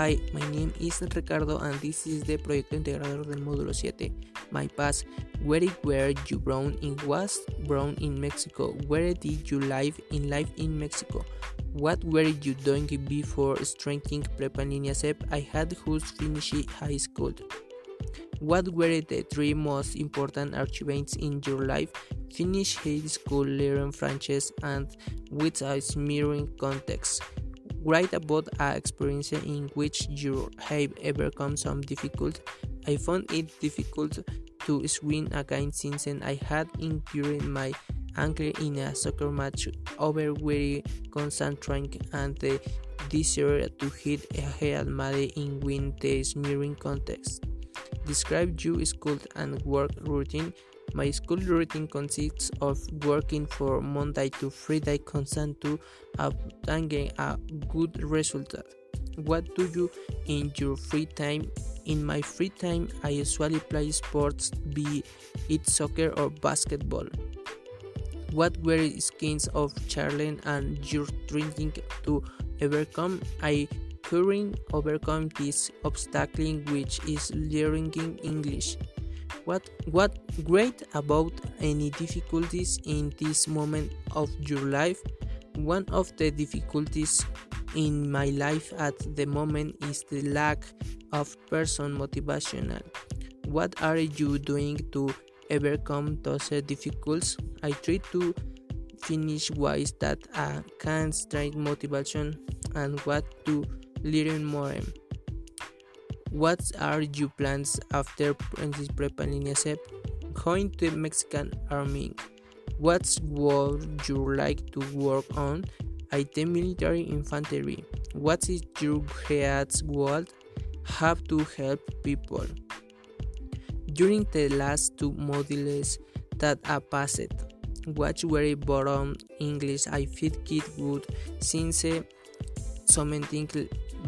Hi, my name is Ricardo and this is the Proyecto Integrador del Módulo 7. My past, where were you born in was born in Mexico? Where did you live in live in Mexico? What were you doing before starting Prepa Línea SEP? I had just finished high school. What were the three most important achievements in your life? Finish high school, learn French, and with a smearing context. Write about an experience in which you have overcome some difficult. I found it difficult to swim again since I had injured my ankle in a soccer match over very constant training and the desire to hit a head made in win the smearing contest. Describe your school and work routine. My school routine consists of working from Monday to Friday constant to obtain a good result. What do you in your free time? In my free time, I usually play sports, be it soccer or basketball. What were skins of Charlene and your drinking to overcome? I currently overcome this obstacle which is learning English. What what great about any difficulties in this moment of your life? One of the difficulties in my life at the moment is the lack of person motivational. What are you doing to overcome those difficulties? I try to finish ways that I can strike motivation and what to learn more. What are your plans after this Prepa Línea SEP? Going to the Mexican Army. What would you like to work on? I the military infantry. What is your head's goal? Have to help people. During the last two modules that I passed, which very bottom English, I feel it good since something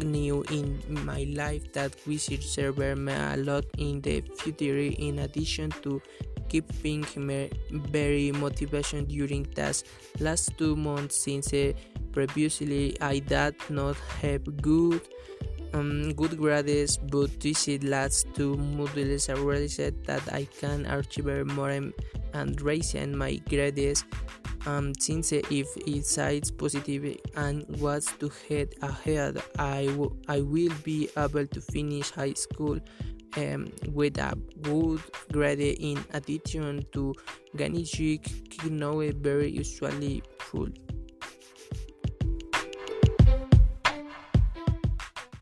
new in my life that we should serve me a lot in the future in addition to keeping me very motivation during these last two months. Since uh, previously I did not have good um, good grades but this last two modules I realized that I can achieve more and raising my grades um, since if it cites positive and wants to head ahead, I, w- I will be able to finish high school um, with a good grade in addition to Ganishik know very usually full.